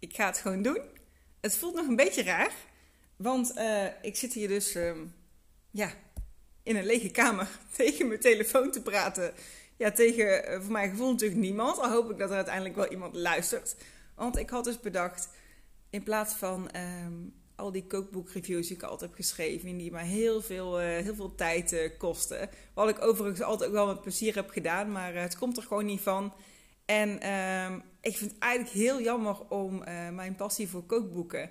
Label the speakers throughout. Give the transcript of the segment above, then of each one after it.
Speaker 1: ik ga het gewoon doen. Het voelt nog een beetje raar, want uh, ik zit hier dus um, ja, in een lege kamer tegen mijn telefoon te praten. Ja, tegen uh, voor mijn gevoel natuurlijk niemand. Al hoop ik dat er uiteindelijk wel iemand luistert. Want ik had dus bedacht, in plaats van um, al die kookboekreviews die ik altijd heb geschreven, die maar heel veel, uh, heel veel tijd kosten. Wat ik overigens altijd ook wel met plezier heb gedaan, maar het komt er gewoon niet van. En um, ik vind het eigenlijk heel jammer om mijn passie voor kookboeken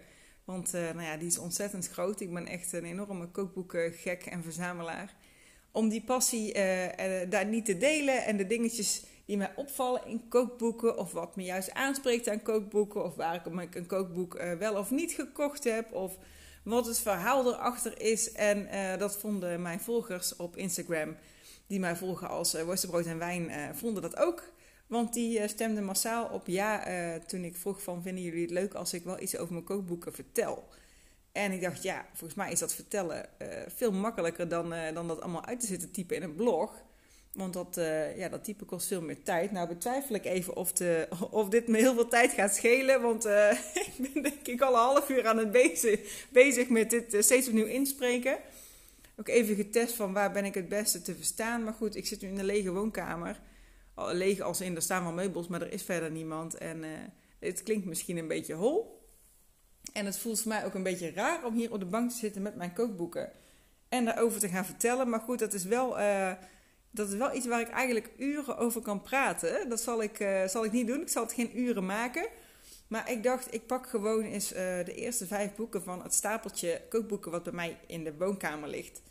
Speaker 1: want uh, nou ja, die is ontzettend groot. Ik ben echt een enorme kookboekengek en verzamelaar. Om die passie uh, daar niet te delen en de dingetjes die mij opvallen in kookboeken, of wat me juist aanspreekt aan kookboeken, of waar ik een kookboek wel of niet gekocht heb, of wat het verhaal erachter is. En dat vonden mijn volgers op Instagram, die mij volgen als Worstenbrood en Wijn, vonden dat ook. Want die uh, stemde massaal op ja uh, toen ik vroeg van vinden jullie het leuk als ik wel iets over mijn kookboeken vertel. En ik dacht ja, volgens mij is dat vertellen uh, veel makkelijker dan, dan dat allemaal uit te zitten typen in een blog. Want dat, ja, dat typen kost veel meer tijd. Nou betwijfel ik even of, de, of dit me heel veel tijd gaat schelen. Want ik ben denk ik al een half uur aan het bezig, bezig met dit steeds opnieuw inspreken. Ook even getest van waar ben ik het beste te verstaan. Maar goed, ik zit nu in een lege woonkamer leeg als in, er staan wel meubels, maar er is verder niemand. En uh, het klinkt misschien een beetje hol. En het voelt voor mij ook een beetje raar om hier op de bank te zitten met mijn kookboeken. En daarover te gaan vertellen. Maar goed, dat is wel, uh, dat is wel iets waar ik eigenlijk uren over kan praten. Dat zal ik, uh, zal ik niet doen. Ik zal het geen uren maken. Maar ik dacht, ik pak gewoon eens de eerste vijf boeken van het stapeltje kookboeken wat bij mij in de woonkamer ligt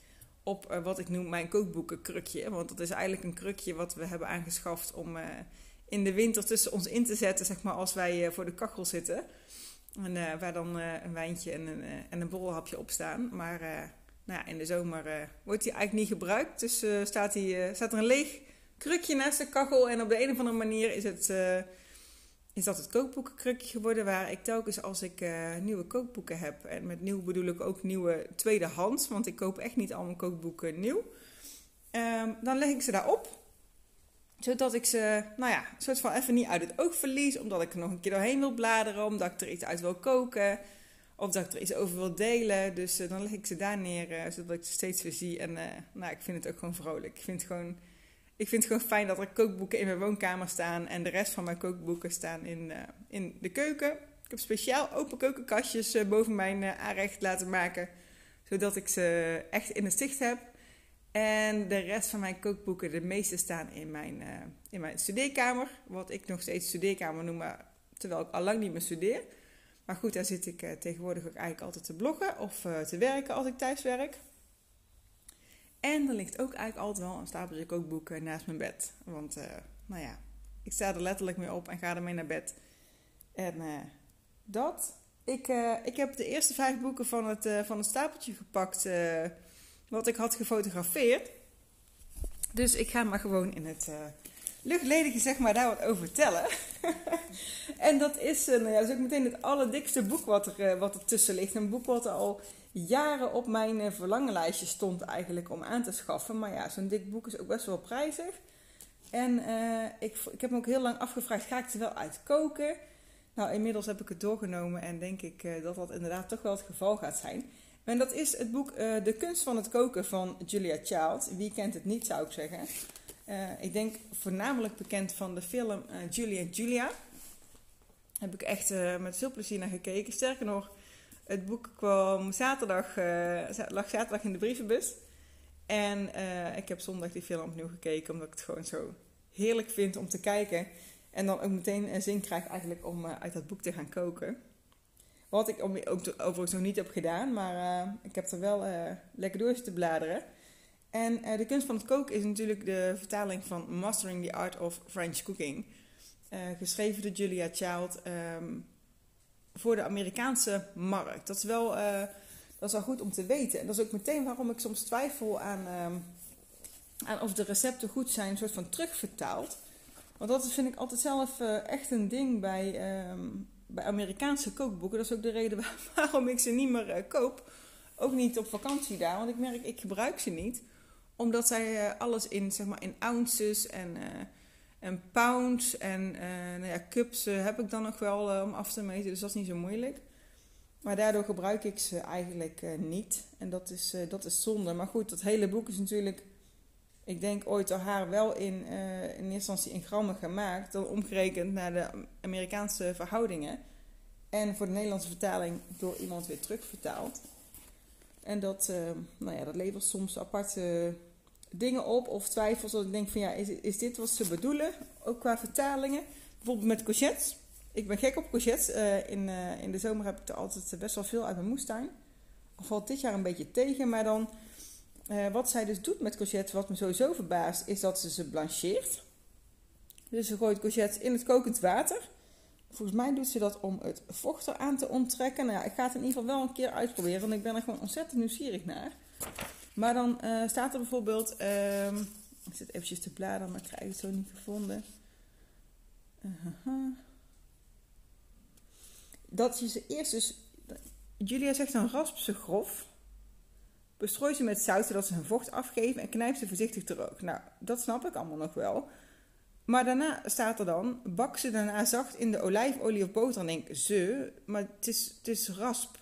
Speaker 1: op uh, wat ik noem mijn kookboekenkrukje. Want dat is eigenlijk een krukje wat we hebben aangeschaft om uh, in de winter tussen ons in te zetten, zeg maar, als wij uh, voor de kachel zitten. En waar dan een wijntje en een, en een borrelhapje op staan. Maar nou ja, in de zomer wordt die eigenlijk niet gebruikt. Dus staat, die, staat er een leeg krukje naast de kachel. En op de een of andere manier is het is dat het kookboekenkrukje geworden waar ik telkens als ik uh, nieuwe kookboeken heb, en met nieuw bedoel ik ook nieuwe tweedehands, want ik koop echt niet al mijn kookboeken nieuw, um, dan leg ik ze daarop. Zodat ik ze, nou ja, soort van even niet uit het oog verlies, omdat ik er nog een keer doorheen wil bladeren, omdat ik er iets uit wil koken, of dat ik er iets over wil delen. Dus uh, dan leg ik ze daar neer, uh, zodat ik ze steeds weer zie. En nou, ik vind het ook gewoon vrolijk. Ik vind het gewoon ik vind het gewoon fijn dat er kookboeken in mijn woonkamer staan en de rest van mijn kookboeken staan in, uh, in de keuken. Ik heb speciaal open keukenkastjes uh, boven mijn uh, aanrecht laten maken, zodat ik ze echt in het zicht heb. En de rest van mijn kookboeken, de meeste staan in mijn, in mijn studeerkamer, wat ik nog steeds studeerkamer noem, terwijl ik al lang niet meer studeer. Maar goed, daar zit ik tegenwoordig ook eigenlijk altijd te bloggen of te werken als ik thuis werk. En er ligt ook eigenlijk altijd wel een stapeltje kookboeken naast mijn bed. Want, uh, nou ja, ik sta er letterlijk mee op en ga ermee naar bed. En uh, dat. Ik, uh, ik heb de eerste vijf boeken van het, van het stapeltje gepakt. wat ik had gefotografeerd. Dus ik ga maar gewoon in het luchtledige, zeg maar, daar wat over vertellen. en dat is, nou ja, dat ook meteen het allerdikste boek wat er, wat er tussen ligt. Een boek wat er al jaren op mijn eh, verlangenlijstje stond eigenlijk om aan te schaffen. Maar ja, zo'n dik boek is ook best wel prijzig. En uh, ik, ik heb me ook heel lang afgevraagd, ga ik er wel uit koken? Nou, inmiddels heb ik het doorgenomen en denk ik uh, dat dat inderdaad toch wel het geval gaat zijn. En dat is het boek De kunst van het koken van Julia Child. Wie kent het niet, zou ik zeggen. ik denk voornamelijk bekend van de film Julia Julia. Heb ik echt met veel plezier naar gekeken. Sterker nog, het boek kwam zaterdag, uh, lag zaterdag in de brievenbus. En uh, ik heb zondag die film opnieuw gekeken, omdat ik het gewoon zo heerlijk vind om te kijken. En dan ook meteen een zin krijg eigenlijk om uit dat boek te gaan koken. Wat ik ook overigens nog niet heb gedaan, maar ik heb er wel lekker door te bladeren. En de kunst van het koken is natuurlijk de vertaling van Mastering the Art of French Cooking. geschreven door Julia Child. Um, voor de Amerikaanse markt. Dat is wel, uh, dat is wel goed om te weten. En dat is ook meteen waarom ik soms twijfel aan, uh, aan of de recepten goed zijn, een soort van terugvertaald. Want dat vind ik altijd zelf uh, echt een ding bij, um, bij Amerikaanse kookboeken. Dat is ook de reden waarom ik ze niet meer koop. Ook niet op vakantie daar, want ik merk, ik gebruik ze niet. Omdat zij alles in, zeg maar, in ounces en En pounds en nou ja, cups heb ik dan nog wel om af te meten, dus dat is niet zo moeilijk. Maar daardoor gebruik ik ze eigenlijk niet. En dat is, dat is zonde. Maar goed, dat hele boek is natuurlijk ik denk ooit door haar wel in, uh, in eerste instantie in grammen gemaakt, dan omgerekend naar de Amerikaanse verhoudingen. En voor de Nederlandse vertaling door iemand weer terugvertaald. En dat, uh, nou ja, dat levert soms aparte dingen op of twijfels. Dat ik denk van ja, is, is dit wat ze bedoelen? Ook qua vertalingen. Bijvoorbeeld met courgettes. Ik ben gek op courgettes. Uh, in, in de zomer heb ik er altijd best wel veel uit mijn moestuin. Of valt dit jaar een beetje tegen, maar dan uh, wat zij dus doet met courgettes, wat me sowieso verbaast, is dat ze ze blancheert. Dus ze gooit courgettes in het kokend water. Volgens mij doet ze dat om het vocht eraan te onttrekken. Nou ja, ik ga het in ieder geval wel een keer uitproberen, want ik ben er gewoon ontzettend nieuwsgierig naar. Maar dan uh, staat er bijvoorbeeld, uh, ik zit eventjes te bladeren, maar ik krijg het zo niet gevonden. Dat je ze eerst dus, Julia zegt dan rasp ze grof. Bestrooi ze met zout zodat ze hun vocht afgeven en knijp ze voorzichtig droog. Nou, dat snap ik allemaal nog wel. Maar daarna staat er dan, bak ze daarna zacht in de olijfolie of boter. En denk ze, maar het is, het is rasp.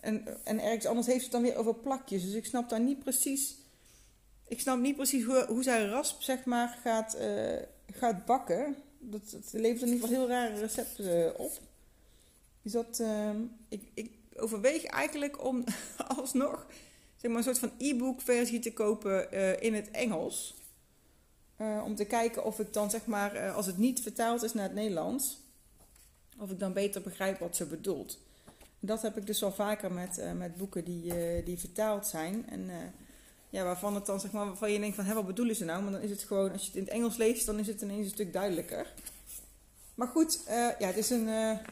Speaker 1: En, en ergens anders heeft het dan weer over plakjes. Dus ik snap daar niet precies... Ik snap niet precies hoe, hoe zij rasp, zeg maar, gaat, uh, gaat bakken. Dat, levert in ieder geval heel rare recepten uh, op. Is dat... Uh, ik, ik, overweeg eigenlijk om alsnog zeg maar, een soort van e-book versie te kopen uh, in het Engels. Om te kijken of ik dan, zeg maar, als het niet vertaald is naar het Nederlands, of ik dan beter begrijp wat ze bedoelt. Dat heb ik dus al vaker met, met boeken die, die vertaald zijn. En ja, waarvan het dan, zeg maar, waarvan je denkt van, hé, wat bedoelen ze nou? Maar dan is het gewoon, als je het in het Engels leest, dan is het ineens een stuk duidelijker. Maar goed, ja, het, is een,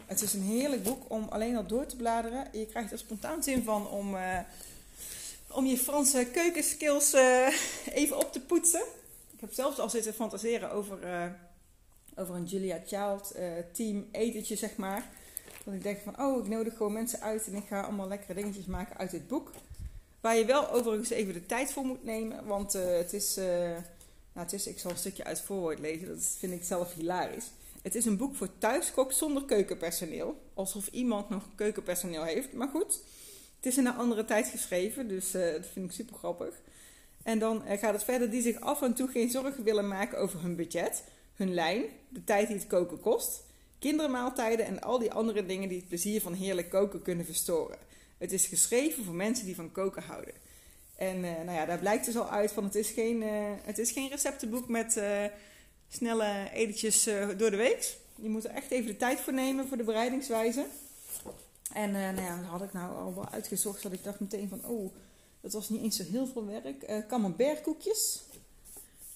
Speaker 1: het is een heerlijk boek om alleen al door te bladeren. Je krijgt er spontaan zin van om, om je Franse keukenskills even op te poetsen. Ik heb zelfs al zitten fantaseren over, over een Julia Child team etentje, zeg maar. Dat ik denk van, oh, ik nodig gewoon mensen uit en ik ga allemaal lekkere dingetjes maken uit dit boek. Waar je wel overigens even de tijd voor moet nemen, want het is... nou, het is, ik zal een stukje uit voorwoord lezen, dat vind ik zelf hilarisch. Het is een boek voor thuiskok zonder keukenpersoneel. Alsof iemand nog keukenpersoneel heeft. Maar goed, het is in een andere tijd geschreven, dus uh, dat vind ik super grappig. En dan gaat het verder die zich af en toe geen zorgen willen maken over hun budget, hun lijn, de tijd die het koken kost, kindermaaltijden en al die andere dingen die het plezier van heerlijk koken kunnen verstoren. Het is geschreven voor mensen die van koken houden. En uh, nou ja, daar blijkt dus al uit van het is geen, het is geen receptenboek met snelle etentjes door de week. Je moet er echt even de tijd voor nemen voor de bereidingswijze. En nou ja, dat had ik nou al wel uitgezocht. Dat ik dacht meteen van, oh, dat was niet eens zo heel veel werk. Camembertkoekjes.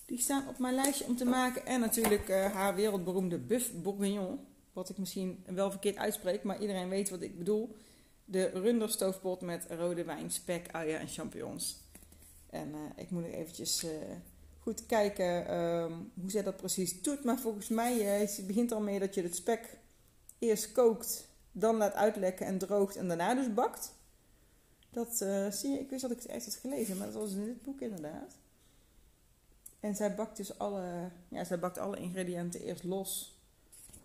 Speaker 1: Die staan op mijn lijstje om te maken. En natuurlijk haar wereldberoemde buff bourguignon. Wat ik misschien wel verkeerd uitspreek, maar iedereen weet wat ik bedoel. De runderstoofpot met rode wijn, spek, uien en champignons. En ik moet nog eventjes goed kijken um, hoe zij dat precies doet. Maar volgens mij uh, begint al mee dat je het spek eerst kookt, dan laat uitlekken en droogt en daarna dus bakt. Dat zie je, ik wist dat ik het echt had gelezen, maar dat was in dit boek inderdaad. En zij bakt dus alle, ja, zij bakt alle ingrediënten eerst los.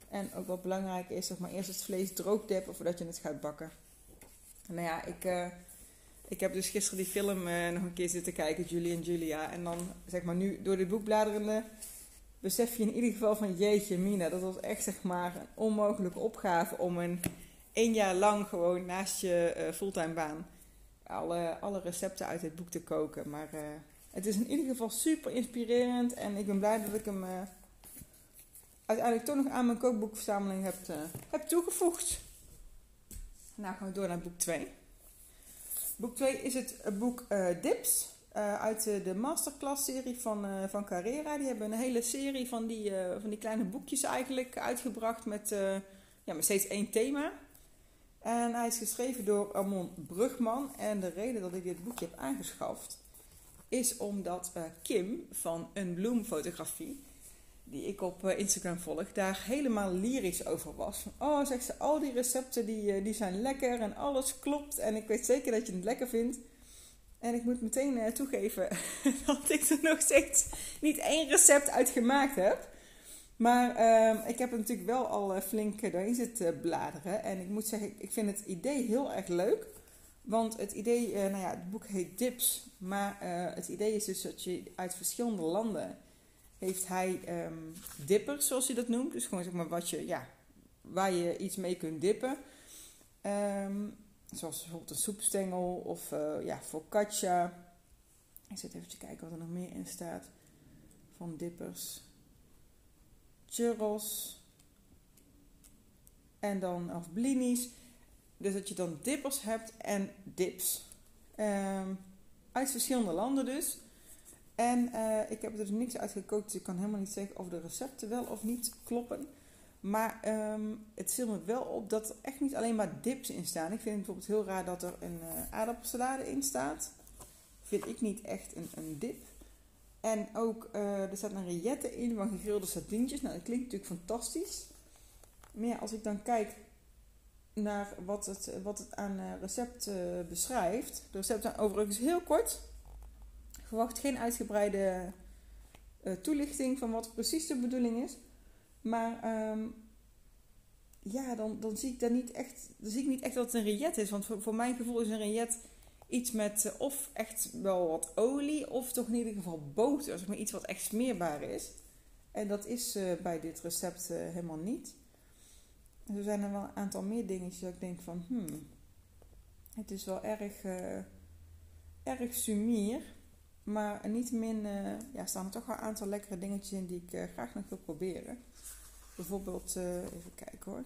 Speaker 1: En ook wat belangrijk is, zeg maar, eerst het vlees droog deppen voordat je het gaat bakken. Nou ja, ik, uh, ik heb dus gisteren die film uh, nog een keer zitten kijken, Julie en Julia. En dan, zeg maar, nu door dit boek bladerende, besef je in ieder geval van jeetje, Mina, dat was echt, zeg maar, een onmogelijke opgave om een één jaar lang gewoon naast je uh, fulltime baan alle, alle recepten uit dit boek te koken. Maar het is in ieder geval super inspirerend en ik ben blij dat ik hem uiteindelijk toch nog aan mijn kookboekverzameling heb, heb toegevoegd. Nou gaan we door naar boek 2. Boek 2 is het boek uh, Dips. Uh, uit de masterclass-serie van, uh, van Carrera. Die hebben een hele serie van die, van die kleine boekjes eigenlijk uitgebracht met, ja, met steeds één thema. En hij is geschreven door Amon Brugman. En de reden dat ik dit boekje heb aangeschaft is omdat Kim van Een Bloemfotografie die ik op eh, Instagram volg, daar helemaal lyrisch over was. oh, zegt ze, al die recepten die, eh, die zijn lekker en alles klopt. En ik weet zeker dat je het lekker vindt. En ik moet meteen uh, toegeven dat ik er nog steeds niet één recept uit gemaakt heb. Maar uh, ik heb er natuurlijk wel al flink doorheen zitten bladeren. En ik moet zeggen, ik vind het idee heel erg leuk. Want het idee, nou ja, het boek heet Dips. Maar het idee is dus dat je uit verschillende landen heeft hij um, dippers, zoals hij dat noemt. Dus gewoon zeg maar wat je, ja, waar je iets mee kunt dippen. Um, zoals bijvoorbeeld een soepstengel of uh, ja, focaccia. Ik zit even te kijken wat er nog meer in staat. Van dippers. Churros. En dan, of blinis. Dus dat je dan dippers hebt en dips. Um, uit verschillende landen dus. En uh, ik heb er dus niks uitgekookt, dus ik kan helemaal niet zeggen of de recepten wel of niet kloppen. Maar um, het viel me wel op dat er echt niet alleen maar dips in staan. Ik vind het bijvoorbeeld heel raar dat er een uh, aardappelsalade in staat. Vind ik niet echt een, een dip. En ook, uh, er staat een rillette in van gegrilde sardientjes. Nou, dat klinkt natuurlijk fantastisch. Maar ja, als ik dan kijk naar wat het, wat het aan recept beschrijft. De recepten zijn overigens heel kort. Verwacht geen uitgebreide toelichting van wat precies de bedoeling is. Maar um, ja, dan, dan zie ik daar niet echt, dan zie ik niet echt dat het een riet is. Want voor, voor mijn gevoel is een riet iets met uh, of echt wel wat olie, of toch in ieder geval boter. Zeg maar iets wat echt smeerbaar is. En dat is uh, bij dit recept helemaal niet. Er zijn er wel een aantal meer dingetjes dat ik denk van, hmm, het is wel erg, erg sumier. Maar niettemin ja, staan er toch wel een aantal lekkere dingetjes in die ik graag nog wil proberen. Bijvoorbeeld, uh, even kijken hoor.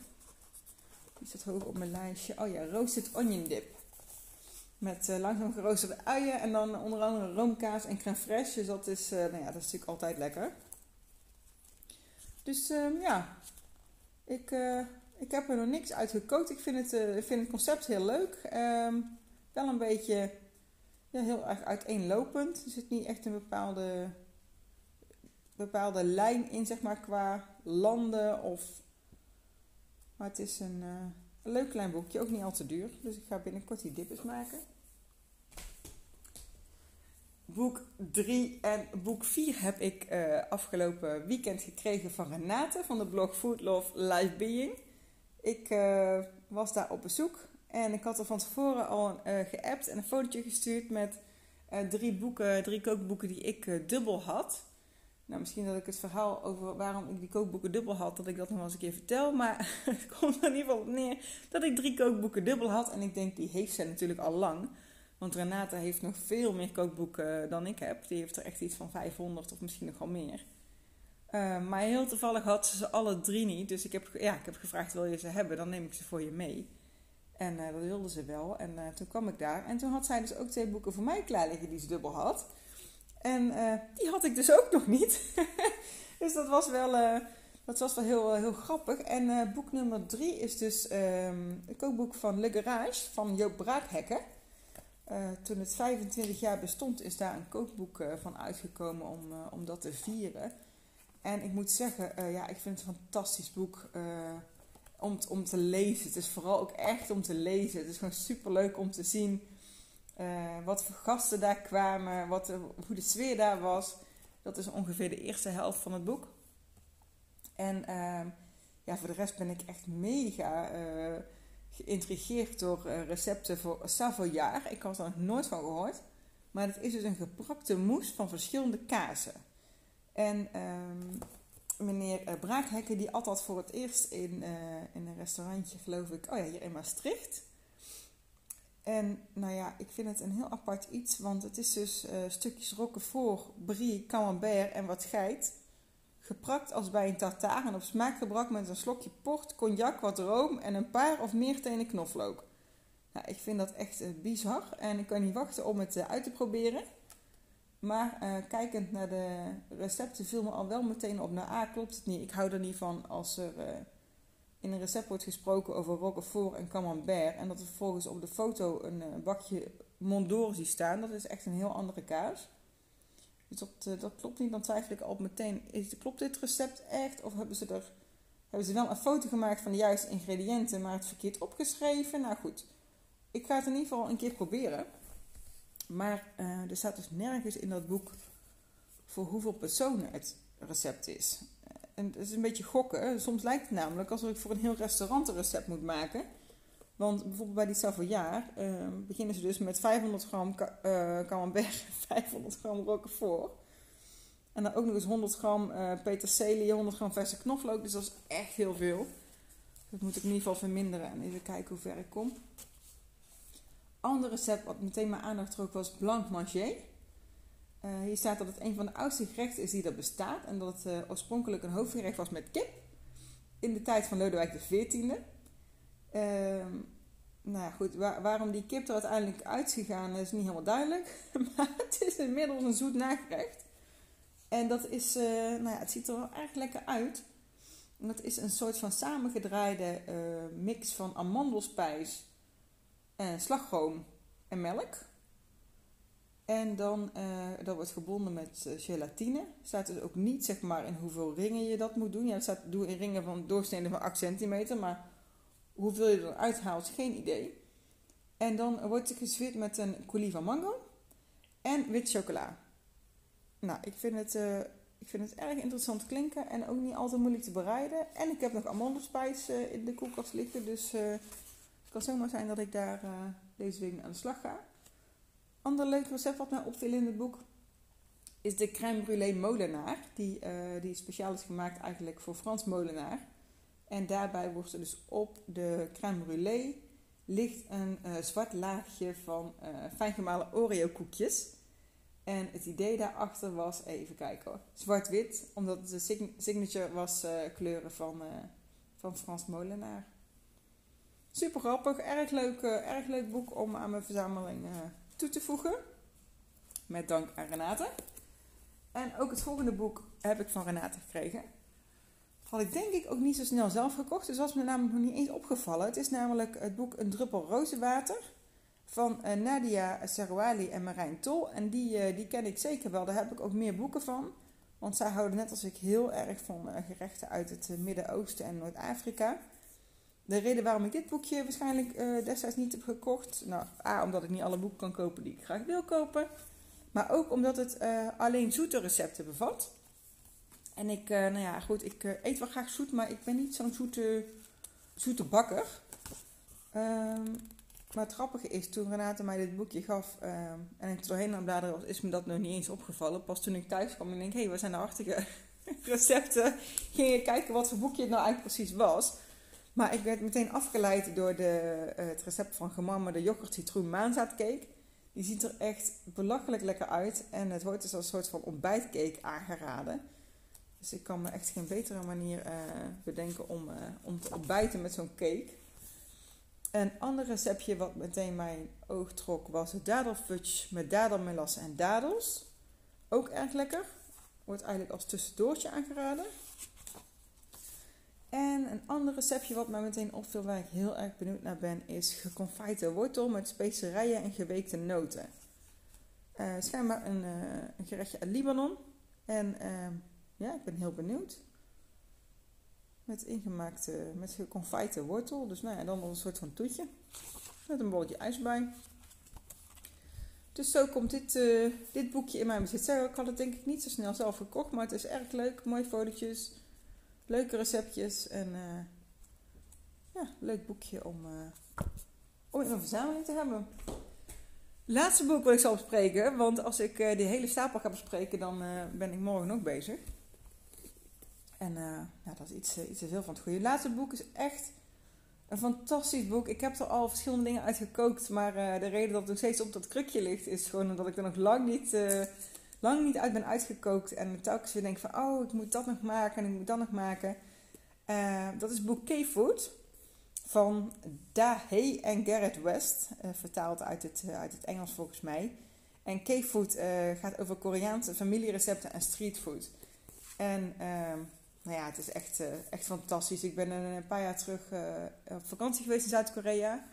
Speaker 1: Die staat hoog op mijn lijstje. Oh ja, roasted onion dip. Met uh, langzaam geroosterde uien en dan onder andere roomkaas en crème fraîche. Dus dat is, uh, nou ja, dat is natuurlijk altijd lekker. Dus um, ja, ik, ik heb er nog niks uit gekookt. Ik vind het, vind het concept heel leuk. Um, wel een beetje ja, heel erg uiteenlopend. Er zit niet echt een bepaalde bepaalde lijn in, zeg maar, qua landen. Of... Maar het is een, uh, een leuk klein boekje, ook niet al te duur. Dus ik ga binnenkort die dippers maken. Boek 3 en boek 4 heb ik uh, afgelopen weekend gekregen van Renate van de blog Food Love Life Being. Ik uh, was daar op bezoek en ik had er van tevoren al geappt en een fotootje gestuurd met drie boeken, drie kookboeken die ik dubbel had. Nou, misschien dat ik het verhaal over waarom ik die kookboeken dubbel had, dat ik dat nog wel eens een keer vertel. Maar het komt er in ieder geval op neer dat ik drie kookboeken dubbel had. En ik denk, die heeft zij natuurlijk al lang. Want Renata heeft nog veel meer kookboeken dan ik heb. Die heeft er echt iets van 500 of misschien nog wel meer. Uh, maar heel toevallig had ze ze alle drie niet. Dus ik heb, ja, ik heb gevraagd, wil je ze hebben? Dan neem ik ze voor je mee. En uh, dat wilde ze wel. En uh, toen kwam ik daar. En toen had zij dus ook twee boeken voor mij klaar liggen die ze dubbel had. En uh, die had ik dus ook nog niet. dus dat was wel, dat was wel heel, heel grappig. En boek nummer drie is dus um, een kookboek van Le Garage van Joop Braakhekken. toen het 25 jaar bestond is daar een kookboek van uitgekomen om, om dat te vieren. En ik moet zeggen, ja, ik vind het een fantastisch boek om, om te lezen. Het is vooral ook echt om te lezen. Het is gewoon super leuk om te zien uh, wat voor gasten daar kwamen, wat, hoe de sfeer daar was. Dat is ongeveer de eerste helft van het boek. En uh, ja, voor de rest ben ik echt mega uh, geïntrigeerd door uh, recepten voor Savoyard. Ik had er nog nooit van gehoord. Maar het is dus een geprakte mousse van verschillende kazen. En um, meneer Braakhekken die dat voor het eerst in, in een restaurantje, geloof ik. Oh ja, hier in Maastricht. En nou ja, ik vind het een heel apart iets, want het is dus uh, stukjes roquefort, brie, camembert en wat geit. Geprakt als bij een tartare en op smaak gebracht met een slokje port, cognac, wat room en een paar of meer tenen knoflook. Nou, ik vind dat echt bizar en ik kan niet wachten om het uit te proberen. Maar kijkend naar de recepten viel me al wel meteen op. Nou, A, klopt het niet. Ik hou er niet van als er in een recept wordt gesproken over roquefort en camembert en dat er vervolgens op de foto een, een bakje Mondor ziet staan, dat is echt een heel andere kaas. Dus dat, dat klopt niet, dan twijfel ik al meteen, is, klopt dit recept echt? Of hebben ze er hebben ze wel een foto gemaakt van de juiste ingrediënten, maar het verkeerd opgeschreven? Nou goed, ik ga het in ieder geval een keer proberen. Maar uh, er staat dus nergens in dat boek voor hoeveel personen het recept is. En het is een beetje gokken. Soms lijkt het namelijk alsof ik voor een heel restaurant een recept moet maken. Want bijvoorbeeld bij die Savoyard uh, beginnen ze dus met 500 gram uh, camembert en 500 gram roquefort. En dan ook nog eens 100 gram uh, peterselie, 100 gram verse knoflook. Dus dat is echt heel veel. Dat moet ik in ieder geval verminderen en even kijken hoe ver ik kom. Ander recept wat meteen mijn aandacht trok was blanc manger. Uh, hier staat dat het een van de oudste gerechten is die er bestaat. En dat het uh, oorspronkelijk een hoofdgerecht was met kip. In de tijd van Lodewijk XIV. Uh, ehm, nou ja, goed, waar, waarom die kip er uiteindelijk uit is gegaan is niet helemaal duidelijk. maar het is inmiddels een zoet nagerecht. En dat is, uh, nou ja, het ziet er wel erg lekker uit. Dat is een soort van samengedraaide mix van amandelspijs, en slagroom en melk. En dan, uh, dat wordt gebonden met uh, gelatine. Staat dus ook niet zeg maar in hoeveel ringen je dat moet doen. Ja, het staat doe in ringen van doorsneden van 8 centimeter. Maar hoeveel je eruit haalt, geen idee. En dan wordt het met een coulis van mango en wit chocola. Nou, ik vind, het, uh, ik vind het erg interessant klinken en ook niet altijd moeilijk te bereiden. En ik heb nog amandelspijs in de koelkast liggen. Dus het kan zomaar zijn dat ik daar deze week aan de slag ga. Ander leuk recept wat mij opviel in het boek is de crème brûlée molenaar. Die, uh, die speciaal is gemaakt eigenlijk voor Frans molenaar. En daarbij wordt er dus op de crème brûlée ligt een uh, zwart laagje van uh, fijn gemalen Oreo koekjes. En het idee daarachter was, even kijken hoor, zwart-wit. Omdat het de signature was kleuren van, van Frans molenaar. Super grappig, erg leuk, erg leuk boek om aan mijn verzameling toe te voegen. Met dank aan Renate. En ook het volgende boek heb ik van Renate gekregen. Had ik denk ik ook niet zo snel zelf gekocht. Dus was me namelijk nog niet eens opgevallen. Het is namelijk het boek Een druppel rozenwater. Van uh, Nadia Serouali en Marijn Tol. En die, die ken ik zeker wel. Daar heb ik ook meer boeken van. Want zij houden net als ik heel erg van gerechten uit het Midden-Oosten en Noord-Afrika. De reden waarom ik dit boekje waarschijnlijk uh, destijds niet heb gekocht. Nou, A, omdat ik niet alle boeken kan kopen die ik graag wil kopen. Maar ook omdat het uh, alleen zoete recepten bevat. En ik, uh, nou ja, goed, ik eet wel graag zoet, maar ik ben niet zo'n zoete, zoete bakker. Um, maar het grappige is, toen Renate mij dit boekje gaf en ik er doorheen aan bladeren is me dat nog niet eens opgevallen. Pas toen ik thuis kwam en denk, hé, hey, waar zijn de hartige recepten? Ging ik kijken wat voor boekje het nou eigenlijk precies was. Maar ik werd meteen afgeleid door de, uh, het recept van gemammerde yoghurt citroen maanzaadcake. Die ziet er echt belachelijk lekker uit. En het wordt dus als een soort van ontbijtcake aangeraden. Dus ik kan me echt geen betere manier uh, bedenken om, uh, om te ontbijten met zo'n cake. Een ander receptje wat meteen mijn oog trok was het dadelfudge met dadelmelasse en dadels. Ook erg lekker. Wordt eigenlijk als tussendoortje aangeraden. En een ander receptje wat mij meteen opviel, waar ik heel erg benieuwd naar ben, is geconfijte wortel met specerijen en geweekte noten. Uh, schijnbaar een, uh, een, gerechtje uit Libanon. En uh, ja, ik ben heel benieuwd. Met ingemaakte, met geconfijte wortel. Dus nou ja, dan een soort van toetje. Met een bolletje ijs bij. Dus zo komt dit, dit boekje in mijn bezit. Ik had het denk ik niet zo snel zelf gekocht, maar het is erg leuk. Mooie fotootjes leuke receptjes en uh, ja, leuk boekje om, uh, om in een verzameling te hebben. Laatste boek wil ik zal bespreken, want als ik uh, die hele stapel ga bespreken, dan ben ik morgen nog bezig. En ja, dat is iets, iets te veel van het goede. laatste boek is echt een fantastisch boek. Ik heb er al verschillende dingen uit gekookt, maar de reden dat het nog steeds op dat krukje ligt, is gewoon omdat ik er nog lang niet lang niet uit ben uitgekookt. En telkens weer denk van, oh, ik moet dat nog maken en ik moet dat nog maken. Uh, dat is Bouquet Food van Dahe en Garrett West. Uh, vertaald uit het, uh, uit het Engels volgens mij. En K-food gaat over Koreaanse familierecepten en streetfood. En ehm, nou ja, het is echt, echt fantastisch. Ik ben een paar jaar terug op vakantie geweest in Zuid-Korea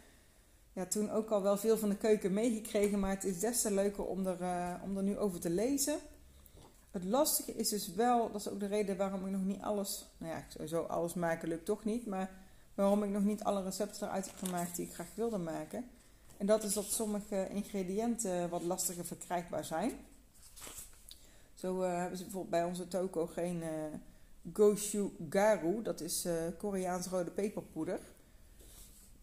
Speaker 1: ja, toen ook al wel veel van de keuken meegekregen, maar het is des te leuker om er, uh, om er nu over te lezen. Het lastige is dus wel, dat is ook de reden waarom ik nog niet alles, nou ja, sowieso alles maken lukt toch niet, maar waarom ik nog niet alle recepten eruit heb gemaakt die ik graag wilde maken. En dat is dat sommige ingrediënten wat lastiger verkrijgbaar zijn. Zo uh, hebben ze bijvoorbeeld bij onze toko geen uh, Goshu Garu, dat is Koreaans rode peperpoeder.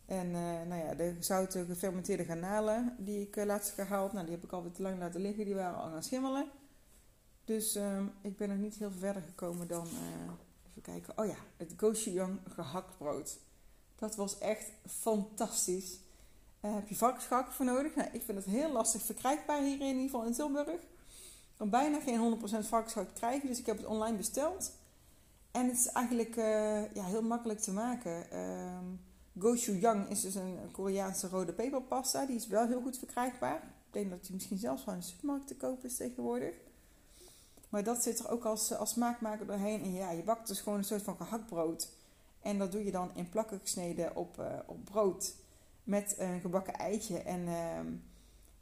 Speaker 1: En nou ja, de zoute gefermenteerde garnalen die ik laatst gehaald, nou, die heb ik alweer te lang laten liggen, die waren al gaan schimmelen. Dus ehm, ik ben nog niet heel verder gekomen dan, even kijken, oh ja, het Gochujang gehaktbrood. Dat was echt fantastisch. heb je varkensgehakt voor nodig? Nou, ik vind het heel lastig verkrijgbaar hier in ieder geval in Tilburg kan bijna geen 100% varkenshout krijgen, dus ik heb het online besteld. En het is eigenlijk ja, heel makkelijk te maken. Um, gochujang is dus een Koreaanse rode peperpasta. Die is wel heel goed verkrijgbaar. Ik denk dat die misschien zelfs van de supermarkt te kopen is tegenwoordig. Maar dat zit er ook als, als smaakmaker doorheen. En ja, je bakt dus gewoon een soort van gehaktbrood. En dat doe je dan in plakken gesneden op, uh, op brood. Met een gebakken eitje en... Uh,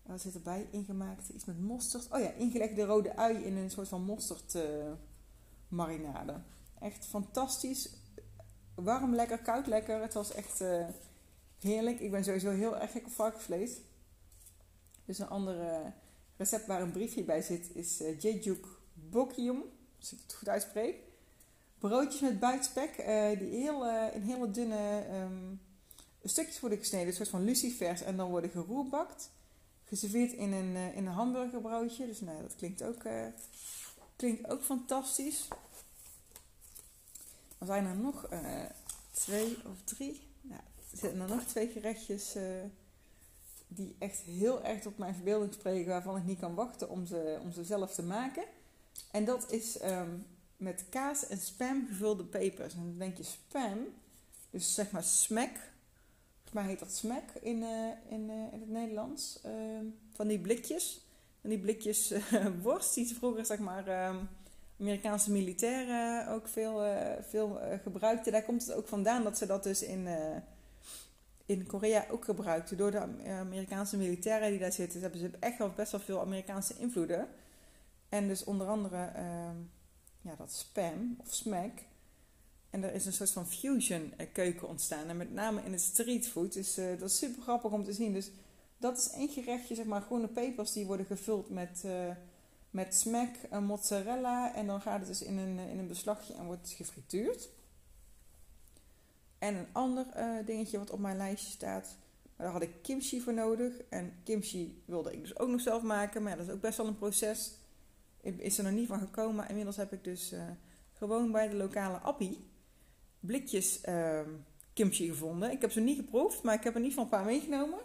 Speaker 1: wat zit erbij? Ingemaakt iets met mosterd. Oh ja, ingelegde rode ui in een soort van mosterd uh, marinade. Echt fantastisch. Warm lekker, koud lekker. Het was echt uh, heerlijk. Ik ben sowieso heel erg gek op varkensvlees. Dus een ander recept waar een briefje bij zit is uh, Jejuk Bokium. Als ik het goed uitspreek. Broodjes met buikspek. die heel, in hele dunne um, stukjes worden gesneden. Een soort van lucifers. En dan worden geroerbakt geserveerd in een, uh, in een hamburgerbroodje. Dus nou, dat klinkt ook, uh, klinkt ook fantastisch. Er zijn er nog uh, twee of drie. Er zitten er nog twee gerechtjes die echt heel erg op mijn verbeelding spreken, waarvan ik niet kan wachten om ze, om ze zelf te maken. En dat is um, met kaas en spam gevulde pepers. En dan denk je spam, dus zeg maar smack mij heet dat smack in, uh, in, in het Nederlands. Uh, van die blikjes. Van die blikjes eh, worst die vroeger, zeg maar, ehm, Amerikaanse militairen ook veel, veel gebruikten. Daar komt het ook vandaan dat ze dat dus in, in Korea ook gebruikten. Door de Amerikaanse militairen die daar zitten, hebben ze echt wel best wel veel Amerikaanse invloeden. En dus onder andere ehm, ja, dat spam of smack en er is een soort van fusion eh, keuken ontstaan. En met name in het streetfood. Dus uh, dat is super grappig om te zien. Dus dat is één gerechtje, zeg maar, groene pepers die worden gevuld met, uh, met smack, en mozzarella. En dan gaat het dus in een, in een beslagje en wordt het gefrituurd. En een ander dingetje wat op mijn lijstje staat. Daar had ik kimchi voor nodig. En kimchi wilde ik dus ook nog zelf maken. Maar dat is ook best wel een proces. Is er nog niet van gekomen. Inmiddels heb ik dus gewoon bij de lokale appie blikjes uh, kimchi gevonden. Ik heb ze niet geproefd, maar ik heb er niet van een paar meegenomen.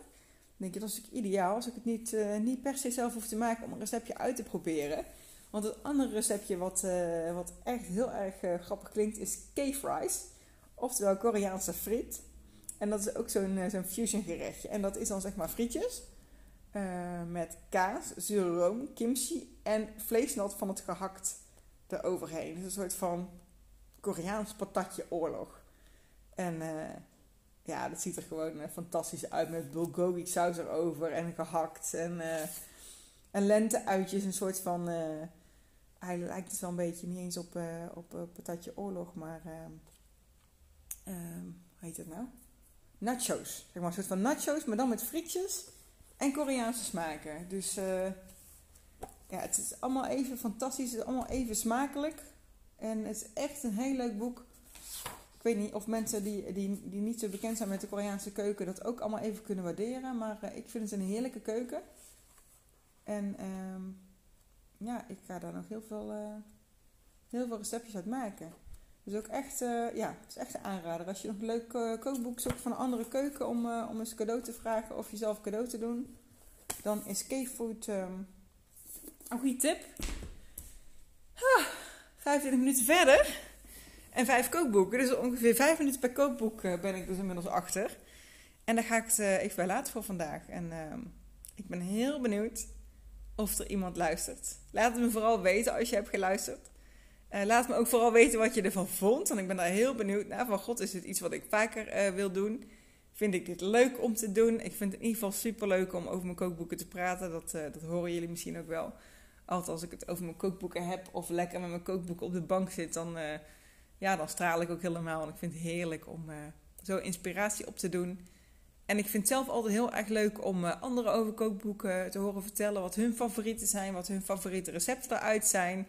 Speaker 1: Denk ik, dat is ideaal als ik het niet, uh, niet per se zelf hoef te maken om een receptje uit te proberen. Want het andere receptje wat, uh, wat echt heel erg uh, grappig klinkt is K-fries. Oftewel Koreaanse friet. En dat is ook zo'n zo'n fusion gerechtje. En dat is dan zeg maar frietjes. met kaas, zure room, kimchi en vleesnat van het gehakt eroverheen. Dus een soort van Koreaans patatje oorlog. En ja, dat ziet er gewoon uh, fantastisch uit met bulgogi saus erover en gehakt. En, uh, en lenteuitjes, een soort van... hij lijkt het wel een beetje, niet eens op, op patatje oorlog, maar... hoe heet het nou? Nachos. Zeg maar een soort van nachos, maar dan met frietjes en Koreaanse smaken. Dus ja, het is allemaal even fantastisch. Het is allemaal even smakelijk. En het is echt een heel leuk boek. Ik weet niet of mensen die, die, die niet zo bekend zijn met de Koreaanse keuken dat ook allemaal even kunnen waarderen. Maar uh, ik vind het een heerlijke keuken. En uh, ja, ik ga daar nog heel veel, uh, heel veel receptjes uit maken. Dus ook echt, uh, ja, het is echt een aanrader. Als je nog een leuk kookboek zoekt van een andere keuken om, om eens cadeau te vragen of jezelf cadeau te doen, dan is K-Food um, een goede tip. Ah. 25 minuten verder. En vijf kookboeken. Dus ongeveer vijf minuten per kookboek eh, ben ik dus inmiddels achter. En daar ga ik het eh, even bij laten voor vandaag. En ehm, ik ben heel benieuwd of er iemand luistert. Laat het me vooral weten als je hebt geluisterd. Uh, laat me ook vooral weten wat je ervan vond. Want ik ben daar heel benieuwd naar. Van god, is dit iets wat ik vaker wil doen? Vind ik dit leuk om te doen? Ik vind het in ieder geval super leuk om over mijn kookboeken te praten. Dat, dat horen jullie misschien ook wel altijd als ik het over mijn kookboeken heb of lekker met mijn kookboek op de bank zit, dan, ja, dan straal ik ook helemaal. En ik vind het heerlijk om uh, zo inspiratie op te doen. En ik vind het zelf altijd heel erg leuk om uh, anderen over kookboeken te horen vertellen. Wat hun favorieten zijn, wat hun favoriete recepten eruit zijn.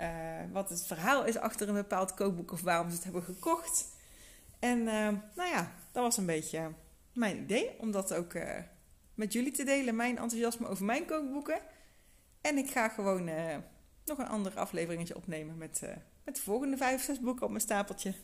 Speaker 1: Uh, wat het verhaal is achter een bepaald kookboek of waarom ze het hebben gekocht. En nou ja, dat was een beetje mijn idee om dat ook met jullie te delen. Mijn enthousiasme over mijn kookboeken. En ik ga gewoon nog een ander afleveringetje opnemen met, met de volgende vijf, zes boeken op mijn stapeltje.